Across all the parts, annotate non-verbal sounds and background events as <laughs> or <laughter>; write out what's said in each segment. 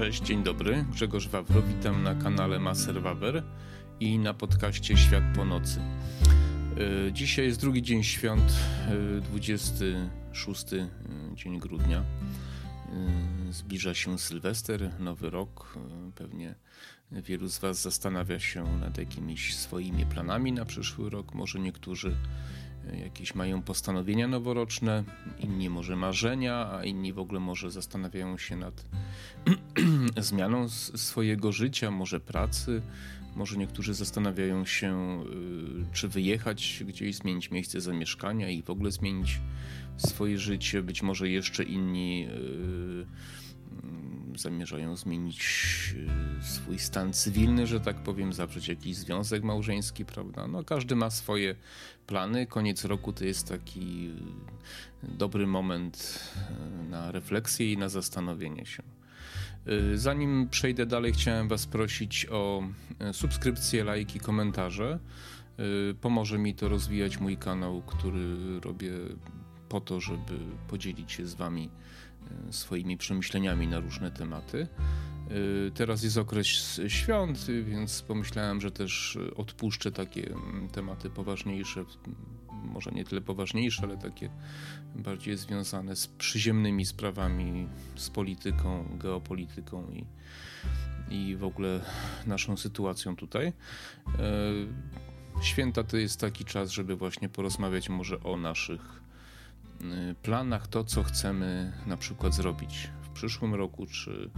Cześć, dzień dobry. Grzegorz Wawro, witam na kanale Maser Wawer i na podcaście Świat po nocy. E, dzisiaj jest drugi dzień świąt, 26 e, dzień grudnia. E, zbliża się Sylwester, nowy rok. Pewnie wielu z Was zastanawia się nad jakimiś swoimi planami na przyszły rok. Może niektórzy jakieś mają postanowienia noworoczne, inni może marzenia, a inni w ogóle może zastanawiają się nad <clears throat> zmianą swojego życia, może pracy. Może niektórzy zastanawiają się, y, czy wyjechać gdzieś, zmienić miejsce zamieszkania i w ogóle zmienić swoje życie. Być może jeszcze inni y, zamierzają zmienić e, swój stan cywilny, że tak powiem, zawrzeć jakiś związek małżeński, prawda? No, każdy ma swoje plany. Koniec roku to jest taki e, dobry moment e, na refleksję i na zastanowienie się. Zanim przejdę dalej, chciałem Was prosić o subskrypcję, lajki, komentarze. Pomoże mi to rozwijać mój kanał, który robię po to, żeby podzielić się z Wami swoimi przemyśleniami na różne tematy. E, teraz jest okres świąt, więc pomyślałem, że też odpuszczę takie mm, tematy poważniejsze, może nie tyle poważniejsze, ale takie bardziej związane z przyziemnymi sprawami, z polityką, geopolityką i, i w ogóle naszą sytuacją tutaj. E, święta to jest taki czas, żeby właśnie porozmawiać może o naszych planach to, co chcemy na przykład zrobić w przyszłym roku, czy,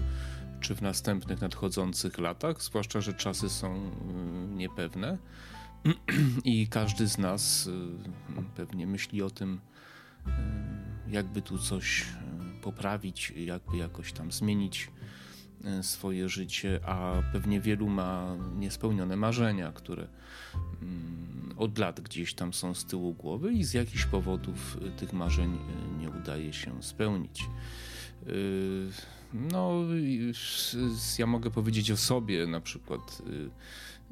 czy w następnych nadchodzących latach, zwłaszcza, że czasy są y, niepewne. <clears throat> I każdy z nas y, pewnie myśli o tym, jakby tu coś poprawić, jakby jakoś tam zmienić swoje życie, a pewnie wielu ma niespełnione marzenia, które mm, od lat gdzieś tam są z tyłu głowy i z jakichś powodów y, tych marzeń y, nie udaje się spełnić. Y, no, ja mogę powiedzieć o sobie na przykład,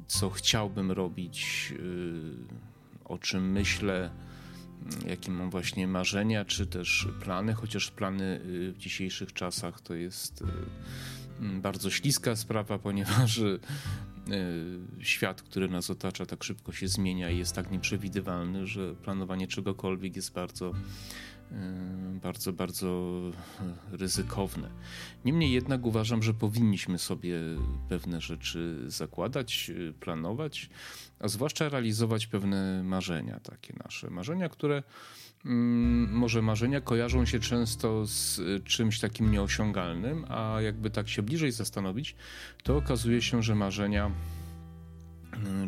co chciałbym robić, o czym myślę, jakie mam właśnie marzenia, czy też plany, chociaż plany w dzisiejszych czasach to jest bardzo śliska sprawa, ponieważ świat, który nas otacza, tak szybko się zmienia i jest tak nieprzewidywalny, że planowanie czegokolwiek jest bardzo, bardzo, bardzo ryzykowne. Niemniej jednak uważam, że powinniśmy sobie pewne rzeczy zakładać, y, planować, a zwłaszcza realizować pewne marzenia, takie nasze marzenia, które Mm, może marzenia kojarzą się często z y, czymś takim nieosiągalnym, a jakby tak się bliżej zastanowić, to okazuje się, że marzenia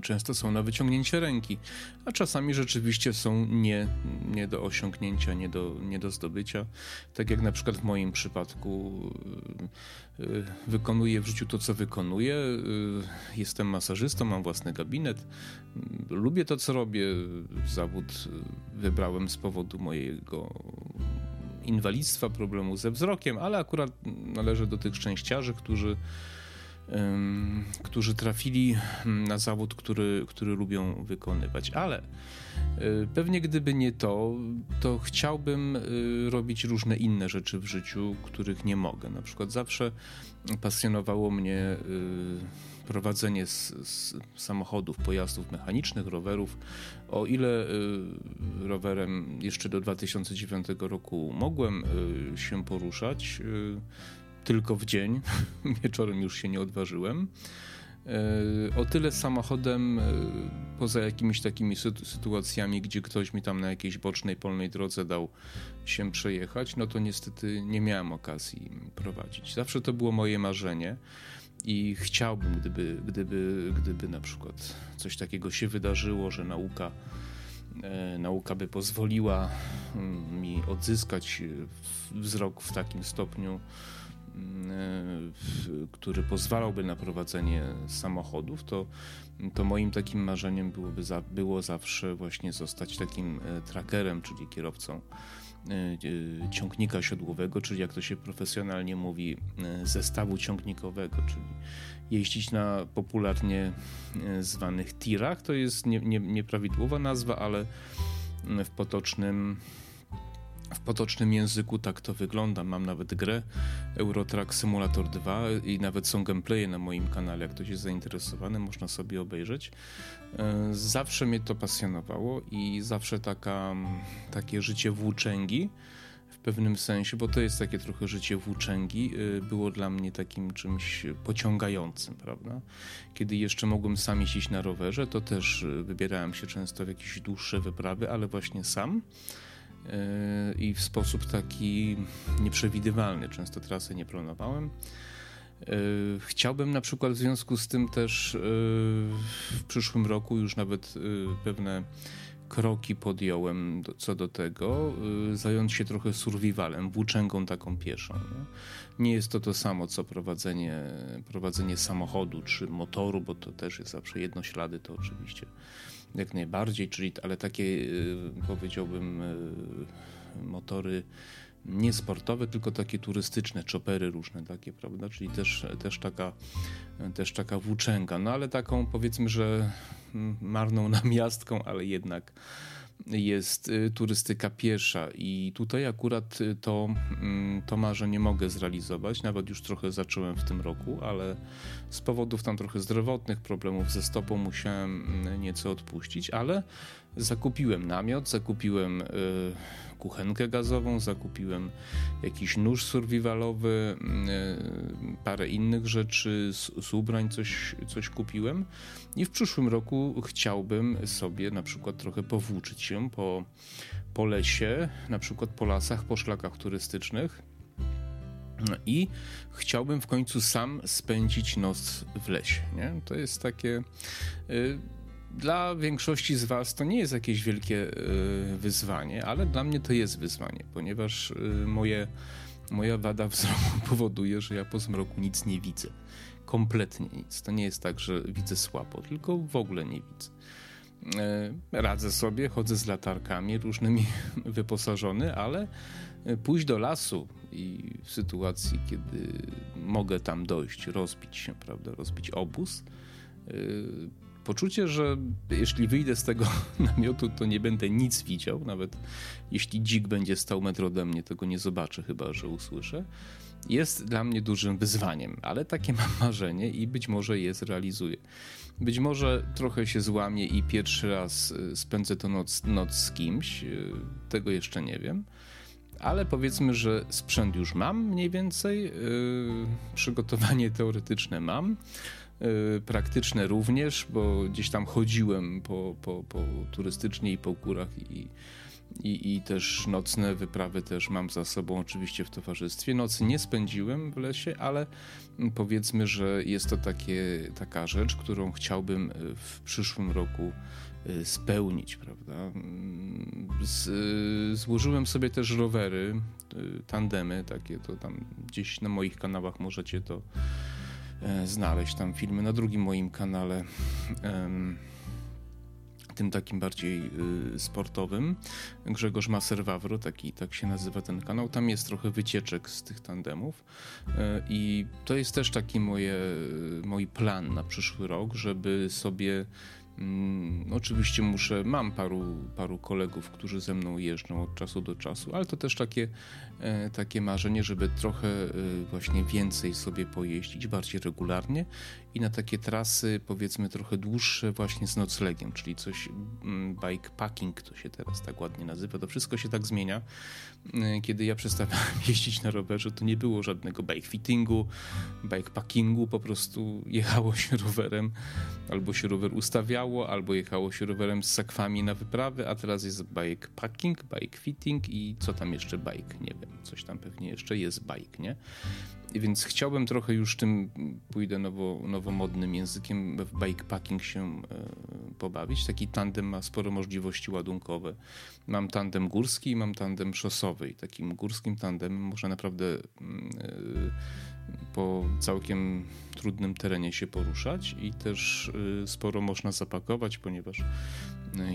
często są na wyciągnięcie ręki, a czasami rzeczywiście są nie, nie do osiągnięcia, nie do, nie do zdobycia. Tak jak na przykład w moim przypadku y, y, wykonuję w życiu to, co wykonuję. Jestem masażystą, mam własny gabinet, lubię to, co robię. Zawód wybrałem z powodu mojego inwalidztwa, problemu ze wzrokiem, ale akurat należę do tych szczęściarzy, którzy, którzy trafili na zawód, który, który lubią wykonywać. Ale y, pewnie gdyby nie to, to chciałbym y, robić różne inne rzeczy w życiu, których nie mogę. Na przykład zawsze pasjonowało mnie y, prowadzenie z, z samochodów, pojazdów mechanicznych, rowerów. O ile rowerem jeszcze do 2009 roku mogłem się poruszać, tylko w dzień, <laughs> wieczorem już się nie odważyłem. O tyle samochodem, poza jakimiś takimi sytuacjami, gdzie ktoś mi tam na jakiejś bocznej polnej drodze dał się przejechać, no to niestety nie miałem okazji prowadzić. Zawsze to było moje marzenie. I chciałbym, gdyby, gdyby, gdyby na przykład coś takiego się wydarzyło, że nauka, e, nauka by pozwoliła mm, mi odzyskać wzrok w takim stopniu, e, który pozwalałby na prowadzenie samochodów, to, to moim takim marzeniem byłoby za, było zawsze właśnie zostać takim e, trackerem, czyli kierowcą E, e, ciągnika siodłowego, czyli jak to się profesjonalnie mówi, zestawu ciągnikowego, czyli jeździć na popularnie zwanych tirach. To jest nie, nie, nieprawidłowa nazwa, ale w potocznym w potocznym języku tak to wygląda. Mam nawet grę Eurotrack Simulator 2 i nawet są gameplaye na moim kanale. Jak ktoś jest zainteresowany, można sobie obejrzeć. E, zawsze mnie to pasjonowało i zawsze taka, takie życie włóczęgi w pewnym sensie, bo to jest takie trochę życie włóczęgi, e, było dla mnie takim czymś pociągającym, prawda? Kiedy jeszcze mogłem sam jeździć na rowerze, to też e, wybierałem się często w jakieś dłuższe wyprawy, ale właśnie sam i w sposób taki nieprzewidywalny. Często trasy nie planowałem. Chciałbym na przykład w związku z tym też w przyszłym roku już nawet pewne kroki podjąłem co do tego, zająć się trochę survivalem, włóczęgą taką pieszą. Nie? nie jest to to samo, co prowadzenie, prowadzenie samochodu czy motoru, bo to też jest zawsze jednoślady, to oczywiście jak najbardziej, czyli, ale takie y, powiedziałbym y, motory nie sportowe, tylko takie turystyczne, chopery różne takie, prawda? Czyli też, też, taka, też taka włóczęga, no ale taką powiedzmy, że marną namiastką, ale jednak jest y, turystyka piesza i tutaj akurat y, to, mm, to marzenie mogę zrealizować. Nawet już trochę zacząłem w tym roku, ale z powodów tam trochę zdrowotnych, problemów ze stopą musiałem mm, nieco odpuścić, ale zakupiłem namiot, zakupiłem y, kuchenkę gazową, zakupiłem jakiś nóż survivalowy, parę innych rzeczy, z, ubrań coś, coś kupiłem i w przyszłym roku chciałbym sobie na przykład trochę powłóczyć się po, po lesie, na przykład po lasach, po szlakach turystycznych. I chciałbym w końcu sam spędzić noc w lesie. Nie? To jest takie. Y, dla większości z Was to nie jest jakieś wielkie y, wyzwanie, ale dla mnie to jest wyzwanie, ponieważ y, moje, moja wada wzroku <laughs> powoduje, że ja po zmroku nic nie widzę. Kompletnie nic. To nie jest tak, że widzę słabo, tylko w ogóle nie widzę. E, radzę sobie, chodzę z latarkami różnymi <laughs> wyposażony, ale e, pójść do lasu i w sytuacji, kiedy mogę tam dojść, rozbić się, prawda, rozbić obóz, e, poczucie, że jeśli wyjdę z tego <laughs> namiotu, to nie będę nic widział, nawet jeśli dzik będzie stał metr ode mnie, tego nie zobaczę, chyba że usłyszę, jest dla mnie dużym wyzwaniem, ale takie mam <laughs> marzenie i być może je zrealizuję. Być może trochę się złamie i pierwszy raz y, spędzę to noc, noc z kimś, y, tego jeszcze nie wiem. Ale powiedzmy, że sprzęt już mam mniej więcej, yy, przygotowanie <laughs> teoretyczne mam, praktyczne również, bo gdzieś tam chodziłem po, po, po turystycznie i po górach i i, i też nocne wyprawy też mam za sobą oczywiście w towarzystwie. Nocy nie spędziłem w lesie, ale powiedzmy, że jest to takie, taka rzecz, którą chciałbym e, w przyszłym roku e, spełnić, prawda? Mm, z, e, złożyłem sobie też rowery, tandemy takie, to tam gdzieś na moich kanałach możecie to znaleźć, tam filmy na drugim moim kanale tym takim bardziej y, sportowym. Grzegorz Maser-Wawro, taki, tak się nazywa ten kanał. Tam jest trochę wycieczek z tych tandemów y, i to jest też taki moje, mój plan na przyszły rok, żeby sobie Mm, oczywiście muszę, mam paru, paru kolegów, którzy ze mną jeżdżą od czasu do czasu, ale to też takie, e, takie marzenie, żeby trochę e, właśnie więcej sobie pojeździć, bardziej regularnie i na takie trasy powiedzmy trochę dłuższe właśnie z noclegiem, czyli coś mm, bikepacking to się teraz tak ładnie nazywa, to wszystko się tak zmienia. E, kiedy ja przestawałem <laughs> jeździć na rowerze, to nie było żadnego bike fittingu, bikepackingu, po prostu jechało się <laughs> rowerem albo się rower ustawiał albo jechało się rowerem z sakwami na wyprawy, a teraz jest bike packing, bike fitting i co tam jeszcze bike, nie wiem, coś tam pewnie jeszcze jest bike, nie? I więc chciałbym trochę już tym, pójdę nowo, nowomodnym językiem, w bikepacking się e, pobawić. Taki tandem ma sporo możliwości ładunkowe. Mam tandem górski i mam tandem szosowy i takim górskim tandemem można naprawdę mm, e, po całkiem trudnym terenie się poruszać i też y, sporo można zapakować, ponieważ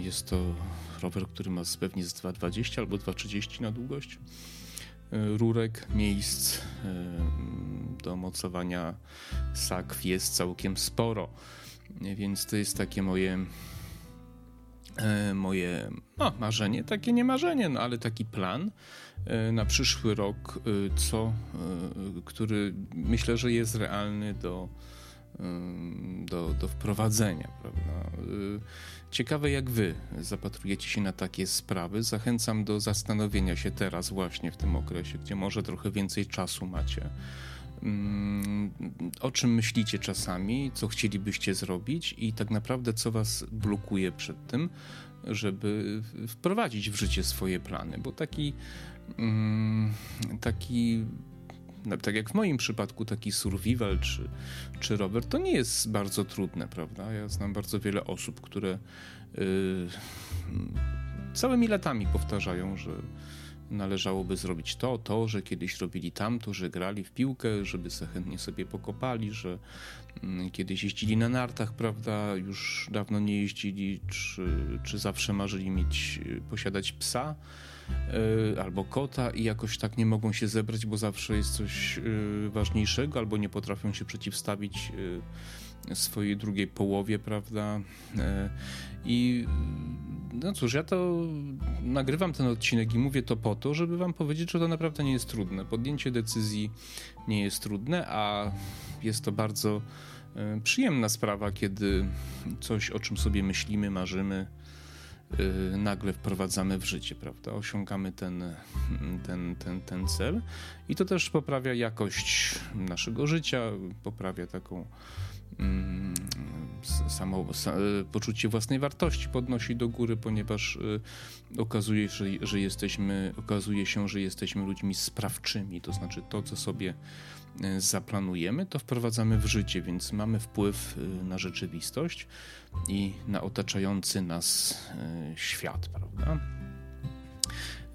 jest to rower, który ma pewnie z 2,20 albo 2,30 na długość. Y, rurek, miejsc do mocowania sakw jest całkiem sporo, więc to jest takie moje e, moje no, marzenie, takie nie marzenie, no, ale taki plan e, na przyszły rok, co, który myślę, że jest realny do, do, do wprowadzenia. Prawda? Ciekawe, jak wy zapatrujecie się na takie sprawy. Zachęcam do zastanowienia się teraz, właśnie w tym okresie, gdzie może trochę więcej czasu macie. O czym myślicie czasami, co chcielibyście zrobić i tak naprawdę co was blokuje przed tym, żeby wprowadzić w życie swoje plany, bo taki taki tak jak w moim przypadku taki survival czy, czy rower, to nie jest bardzo trudne, prawda? Ja znam bardzo wiele osób, które yy, całymi latami powtarzają, że należałoby zrobić to, to, że kiedyś robili tamto, że grali w piłkę, żeby se chętnie sobie pokopali, że mm, kiedyś jeździli na nartach, prawda, już dawno nie jeździli, czy, czy zawsze marzyli mieć, posiadać psa yy, albo kota i jakoś tak nie mogą się zebrać, bo zawsze jest coś yy, ważniejszego, albo nie potrafią się przeciwstawić yy, swojej drugiej połowie, prawda, i no cóż, ja to nagrywam ten odcinek i mówię to po to, żeby wam powiedzieć, że to naprawdę nie jest trudne. Podjęcie decyzji nie jest trudne, a jest to bardzo e, przyjemna sprawa, kiedy coś, o czym sobie myślimy, marzymy, e, nagle wprowadzamy w życie, prawda? Osiągamy ten, ten, ten, ten cel i to też poprawia jakość naszego życia, poprawia taką Mm, samo e, poczucie własnej wartości podnosi do góry, ponieważ e, okazuje, że, że jesteśmy, okazuje się, że jesteśmy ludźmi sprawczymi, to znaczy to, co sobie e, zaplanujemy, to wprowadzamy w życie, więc mamy wpływ na rzeczywistość i na otaczający nas świat, prawda?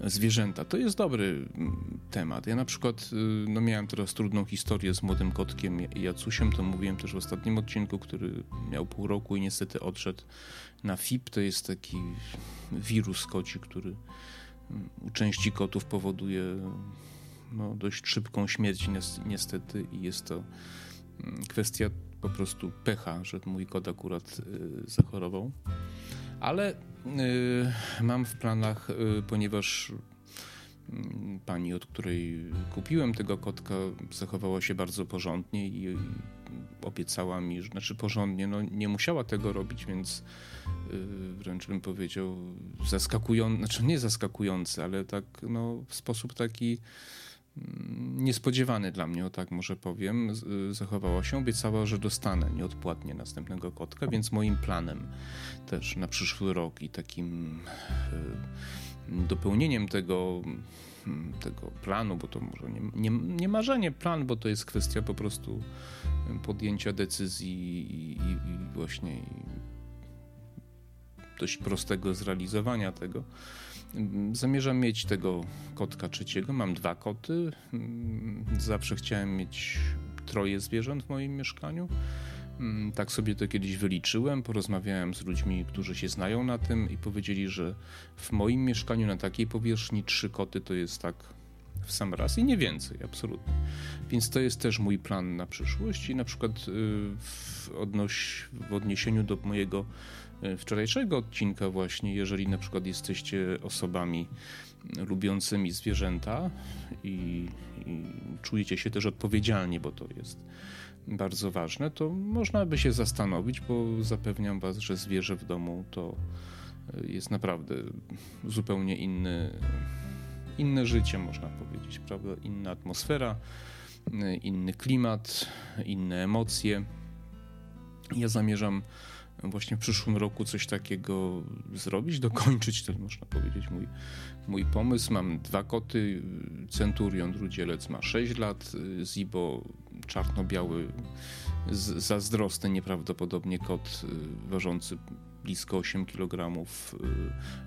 Zwierzęta. To jest dobry mm, temat. Ja na przykład y, no miałem teraz trudną historię z młodym kotkiem Jacusiem, to mówiłem też w ostatnim odcinku, który miał pół roku i niestety odszedł na FIP. To jest taki wirus koci, który mm, u części kotów powoduje no, dość szybką śmierć niestety i jest to mm, kwestia po prostu pecha, że mój kot akurat y, zachorował. Ale y, mam w planach, y, ponieważ y, pani, od której kupiłem tego kotka, zachowała się bardzo porządnie i obiecała mi, że znaczy porządnie, no nie musiała tego robić, więc y, wręcz bym powiedział zaskakujący, znaczy nie zaskakujący, ale tak no, w sposób taki niespodziewany dla mnie, o tak może powiem, zachowała się. Obiecała, że dostanę nieodpłatnie następnego kotka, więc moim planem też na przyszły rok i takim e, dopełnieniem tego, tego planu, bo to może nie, nie, nie marzenie plan, bo to jest kwestia po prostu podjęcia decyzji i, i, i właśnie dość prostego zrealizowania tego Zamierzam mieć tego kotka trzeciego. Mam dwa koty. Zawsze chciałem mieć troje zwierząt w moim mieszkaniu. Tak sobie to kiedyś wyliczyłem. Porozmawiałem z ludźmi, którzy się znają na tym i powiedzieli, że w moim mieszkaniu na takiej powierzchni trzy koty to jest tak w sam raz i nie więcej, absolutnie. Więc to jest też mój plan na przyszłość i na przykład y, w, odnoś, w odniesieniu do mojego wczorajszego odcinka właśnie, jeżeli na przykład jesteście osobami lubiącymi zwierzęta i, i czujecie się też odpowiedzialni, bo to jest bardzo ważne, to można by się zastanowić, bo zapewniam was, że zwierzę w domu to e, jest naprawdę zupełnie inny, inne życie, można powiedzieć, prawda? Inna atmosfera, e, inny klimat, inne emocje. Ja zamierzam właśnie w przyszłym roku coś takiego zrobić, dokończyć, to można powiedzieć mój, mój pomysł. Mam dwa koty, Centurion Drudzielec ma 6 lat, Zibo czarno-biały, zazdrosny nieprawdopodobnie kot y, ważący blisko 8 kg y,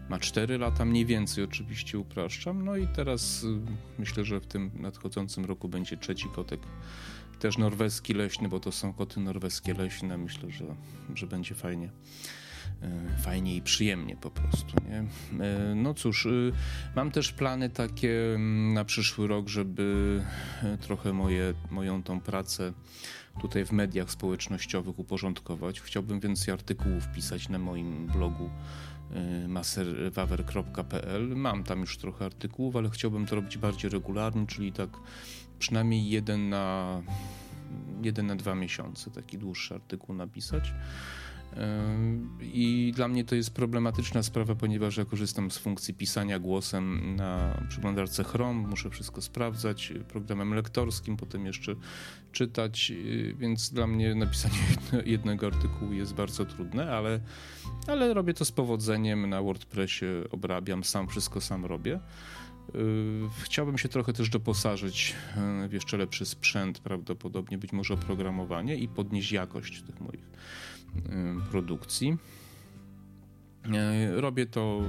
ma 4 lata, mniej więcej oczywiście upraszczam. No i teraz y, myślę, że w tym nadchodzącym roku będzie trzeci kotek też norweski leśny, bo to są koty norweskie leśne. Myślę, że, że będzie fajnie e, fajnie i przyjemnie po prostu. Nie? E, no cóż, y, mam też plany takie mm, na przyszły rok, żeby e, trochę moje, moją tą pracę tutaj w mediach społecznościowych uporządkować. Chciałbym więcej artykułów pisać na moim blogu maserwawer.pl. Mam tam już trochę artykułów, ale chciałbym to robić bardziej regularnie, czyli tak przynajmniej jeden na, jeden na dwa miesiące, taki dłuższy artykuł napisać. I dla mnie to jest problematyczna sprawa, ponieważ ja korzystam z funkcji pisania głosem na przeglądarce Chrome, muszę wszystko sprawdzać programem lektorskim, potem jeszcze czytać, więc dla mnie napisanie <laughs> jednego artykułu jest bardzo trudne, ale, ale robię to z powodzeniem na WordPressie, obrabiam sam, wszystko sam robię. Chciałbym się trochę też doposażyć w jeszcze lepszy sprzęt, prawdopodobnie być może oprogramowanie i podnieść jakość tych moich produkcji. E, robię to,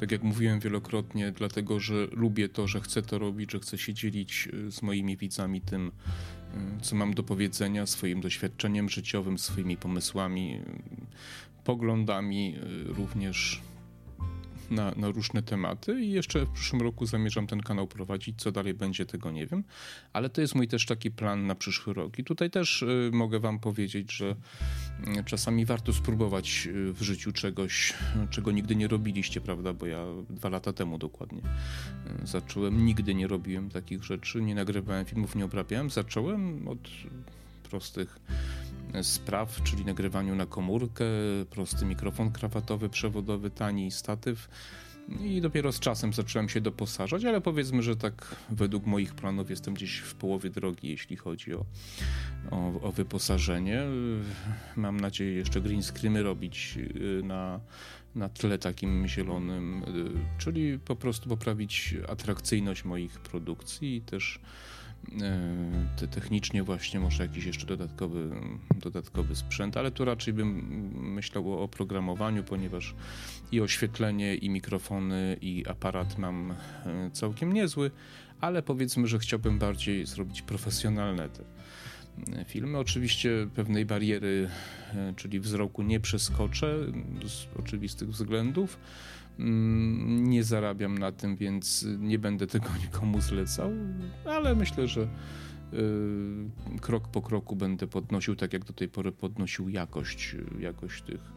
tak jak mówiłem wielokrotnie, dlatego że lubię to, że chcę to robić, że chcę się dzielić z moimi widzami tym, co mam do powiedzenia, swoim doświadczeniem życiowym, swoimi pomysłami, poglądami, również na, na, różne tematy i jeszcze w przyszłym roku zamierzam ten kanał prowadzić. Co dalej będzie, tego nie wiem, ale to jest mój też taki plan na przyszły rok. I tutaj też y, mogę Wam powiedzieć, że y, czasami warto spróbować y, w życiu czegoś, czego nigdy nie robiliście, prawda? Bo ja dwa lata temu dokładnie zacząłem. Nigdy nie robiłem takich rzeczy, nie nagrywałem filmów, nie obrabiałem. Zacząłem od prostych spraw, czyli nagrywaniu na komórkę, prosty mikrofon krawatowy, przewodowy, tani statyw. I dopiero z czasem zacząłem się doposażać, ale powiedzmy, że tak według moich planów jestem gdzieś w połowie drogi, jeśli chodzi o, o, o wyposażenie. Mam nadzieję jeszcze green screeny robić y, na, na tle takim zielonym, y, czyli po prostu poprawić atrakcyjność moich produkcji i też te technicznie właśnie może jakiś jeszcze dodatkowy, dodatkowy sprzęt, ale tu raczej bym myślał o oprogramowaniu, ponieważ i oświetlenie, i mikrofony, i aparat mam e, całkiem niezły, ale powiedzmy, że chciałbym bardziej zrobić profesjonalne te e, filmy. Oczywiście pewnej bariery, e, czyli wzroku nie przeskoczę z oczywistych względów nie zarabiam na tym, więc nie będę tego <laughs> nikomu zlecał, ale myślę, że y, krok po kroku będę podnosił, tak jak do tej pory podnosił jakość, jakość tych,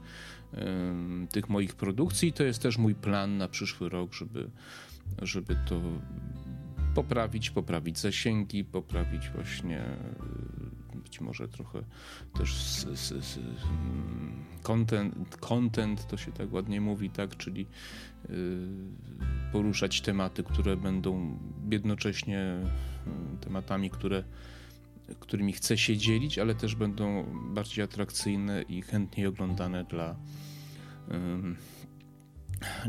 tych moich produkcji. To jest też mój plan na przyszły rok, żeby, żeby to poprawić, poprawić zasięgi, poprawić właśnie być może trochę też z, z, z, content, content, to się tak ładnie mówi, tak, czyli y, poruszać tematy, które będą jednocześnie y, tematami, które którymi chcę się dzielić, ale też będą bardziej atrakcyjne i chętniej oglądane dla,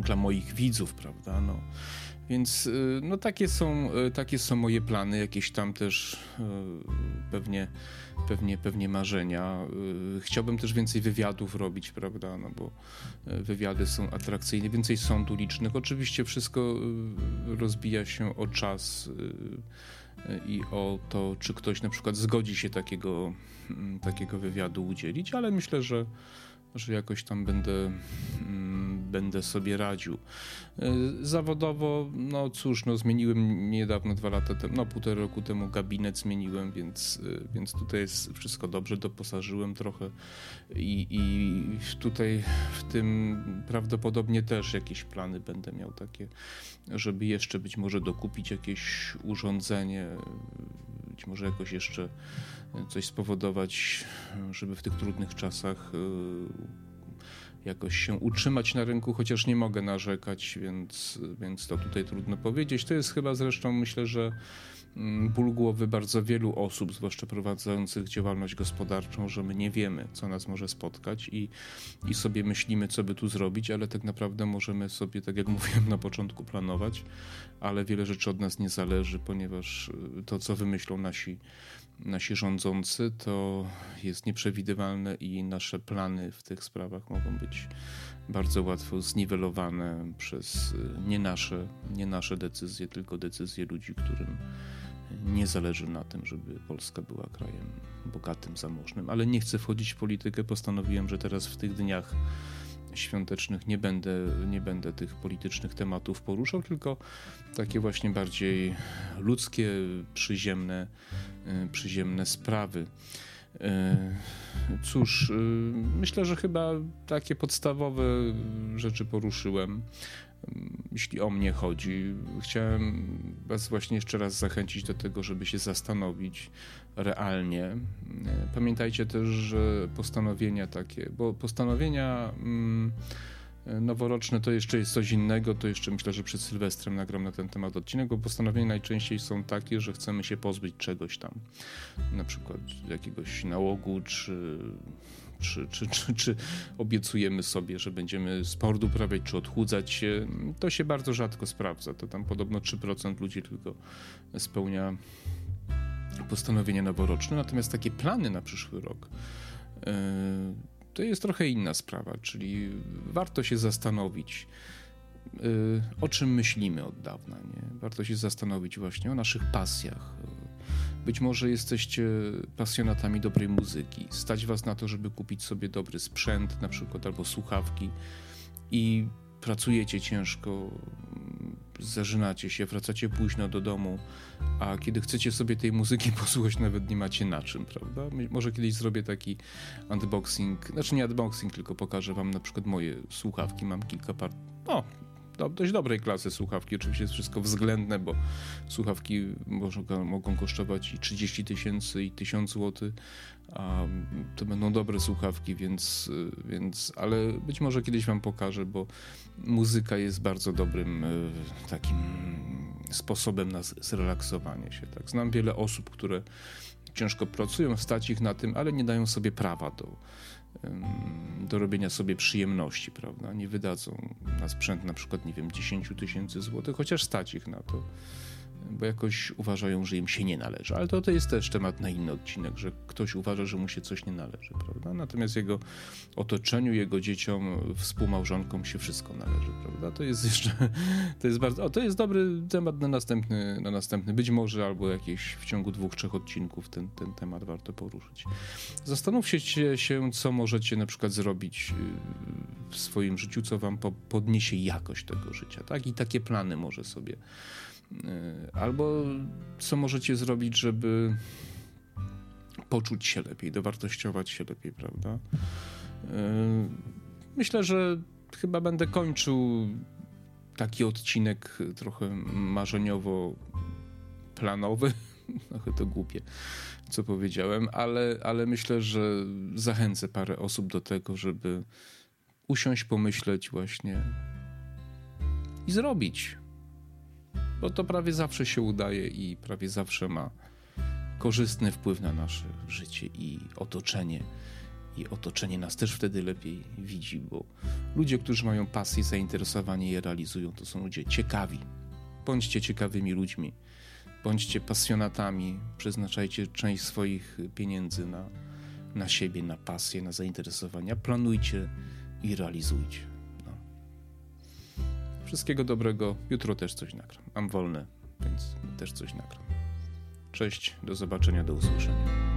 dla moich widzów, prawda? No, więc y, no takie są, y, takie są moje plany, jakieś tam też y, pewnie, pewnie, pewnie marzenia. Chciałbym też więcej wywiadów robić, prawda, no bo wywiady są atrakcyjne, więcej sąd ulicznych. Oczywiście wszystko rozbija się o czas i o to, czy ktoś na przykład zgodzi się takiego, mm, takiego wywiadu udzielić, ale myślę, że że jakoś tam będę, mm, będę sobie radził. E, zawodowo, no cóż, no zmieniłem niedawno, dwa lata temu, no półtora roku temu gabinet zmieniłem, więc, e, więc tutaj jest wszystko dobrze, doposażyłem trochę i, i tutaj w tym prawdopodobnie też jakieś plany będę miał takie, żeby jeszcze być może dokupić jakieś urządzenie, być może jakoś jeszcze coś spowodować, żeby w tych trudnych czasach y, jakoś się utrzymać na rynku, chociaż nie mogę narzekać, więc, więc to tutaj trudno powiedzieć. To jest chyba zresztą, myślę, że mm, ból głowy bardzo wielu osób, zwłaszcza prowadzących działalność gospodarczą, że my nie wiemy, co nas może spotkać i, i sobie myślimy, co by tu zrobić, ale tak naprawdę możemy sobie, tak jak <laughs> mówiłem na początku, planować, ale wiele rzeczy od nas nie zależy, ponieważ y, to, co wymyślą nasi nasi rządzący, to jest nieprzewidywalne i nasze plany w tych sprawach mogą być bardzo łatwo zniwelowane przez y, nie nasze, nie nasze decyzje, tylko decyzje ludzi, którym nie zależy na tym, żeby Polska była krajem bogatym, zamożnym. Ale nie chcę wchodzić w politykę. Postanowiłem, że teraz w tych dniach świątecznych nie będę, nie będę tych politycznych tematów poruszał, tylko takie właśnie bardziej ludzkie, przyziemne, y, przyziemne sprawy. Cóż, myślę, że chyba takie podstawowe rzeczy poruszyłem jeśli o mnie chodzi. Chciałem Was właśnie jeszcze raz zachęcić do tego, żeby się zastanowić realnie. Pamiętajcie też, że postanowienia takie, bo postanowienia mm, noworoczne to jeszcze jest coś innego, to jeszcze myślę, że przed Sylwestrem nagram na ten temat odcinek, bo postanowienia najczęściej są takie, że chcemy się pozbyć czegoś tam, na przykład jakiegoś nałogu, czy czy, czy, czy, czy obiecujemy sobie, że będziemy sport uprawiać, czy odchudzać się, to się bardzo rzadko sprawdza. To tam podobno 3% ludzi tylko spełnia postanowienia noworoczne, natomiast takie plany na przyszły rok yy, to jest trochę inna sprawa, czyli warto się zastanowić, yy, o czym myślimy od dawna. Nie? Warto się zastanowić właśnie o naszych pasjach, być może jesteście pasjonatami dobrej muzyki. Stać was na to, żeby kupić sobie dobry sprzęt, na przykład albo słuchawki i pracujecie ciężko, zażynacie się, wracacie późno do domu, a kiedy chcecie sobie tej muzyki <laughs> posłuchać, nawet nie macie na czym, prawda? Może kiedyś zrobię taki unboxing, znaczy nie unboxing, tylko pokażę wam na przykład moje słuchawki. Mam kilka par. O, do, dość dobrej klasy słuchawki. Oczywiście jest wszystko względne, bo słuchawki mogą, mogą kosztować i 30 tysięcy i 1000 zł, a to będą dobre słuchawki, więc, więc, ale być może kiedyś wam pokażę, bo muzyka jest bardzo dobrym e, takim sposobem na zrelaksowanie się. Tak? Znam wiele osób, które ciężko pracują, stać ich na tym, ale nie dają sobie prawa do do robienia sobie przyjemności, prawda? Nie wydadzą na sprzęt na przykład, nie wiem, 10 tysięcy złotych, chociaż stać ich na to bo jakoś uważają, że im się nie należy. Ale to, to jest też temat na inny odcinek, że ktoś uważa, że mu się coś nie należy, prawda? Natomiast jego otoczeniu, jego dzieciom, współmałżonkom się wszystko należy, prawda? To jest jeszcze, <laughs> to jest bardzo, o, to jest dobry temat na następny, na następny, być może albo jakieś w ciągu dwóch, trzech odcinków ten, ten temat warto poruszyć. Zastanówcie się, co możecie na przykład zrobić y, w swoim życiu, co wam podniesie jakość tego życia, tak? I takie plany może sobie albo co możecie zrobić, żeby poczuć się lepiej, dowartościować się lepiej, prawda? E, myślę, że chyba będę kończył taki odcinek trochę marzeniowo planowy. <laughs> Trochę to głupie, co powiedziałem, ale, ale myślę, że zachęcę parę osób do tego, żeby usiąść, pomyśleć właśnie i zrobić bo to prawie zawsze się udaje i prawie zawsze ma korzystny wpływ na nasze życie i otoczenie. I otoczenie nas też wtedy lepiej widzi, bo ludzie, którzy mają pasję, zainteresowanie je realizują, to są ludzie ciekawi. Bądźcie ciekawymi ludźmi, bądźcie pasjonatami, przeznaczajcie część swoich pieniędzy na, na siebie, na pasję, na zainteresowania. Planujcie i realizujcie. Wszystkiego dobrego. Jutro też coś nagram. Mam wolne, więc też coś nagram. Cześć, do zobaczenia, do usłyszenia.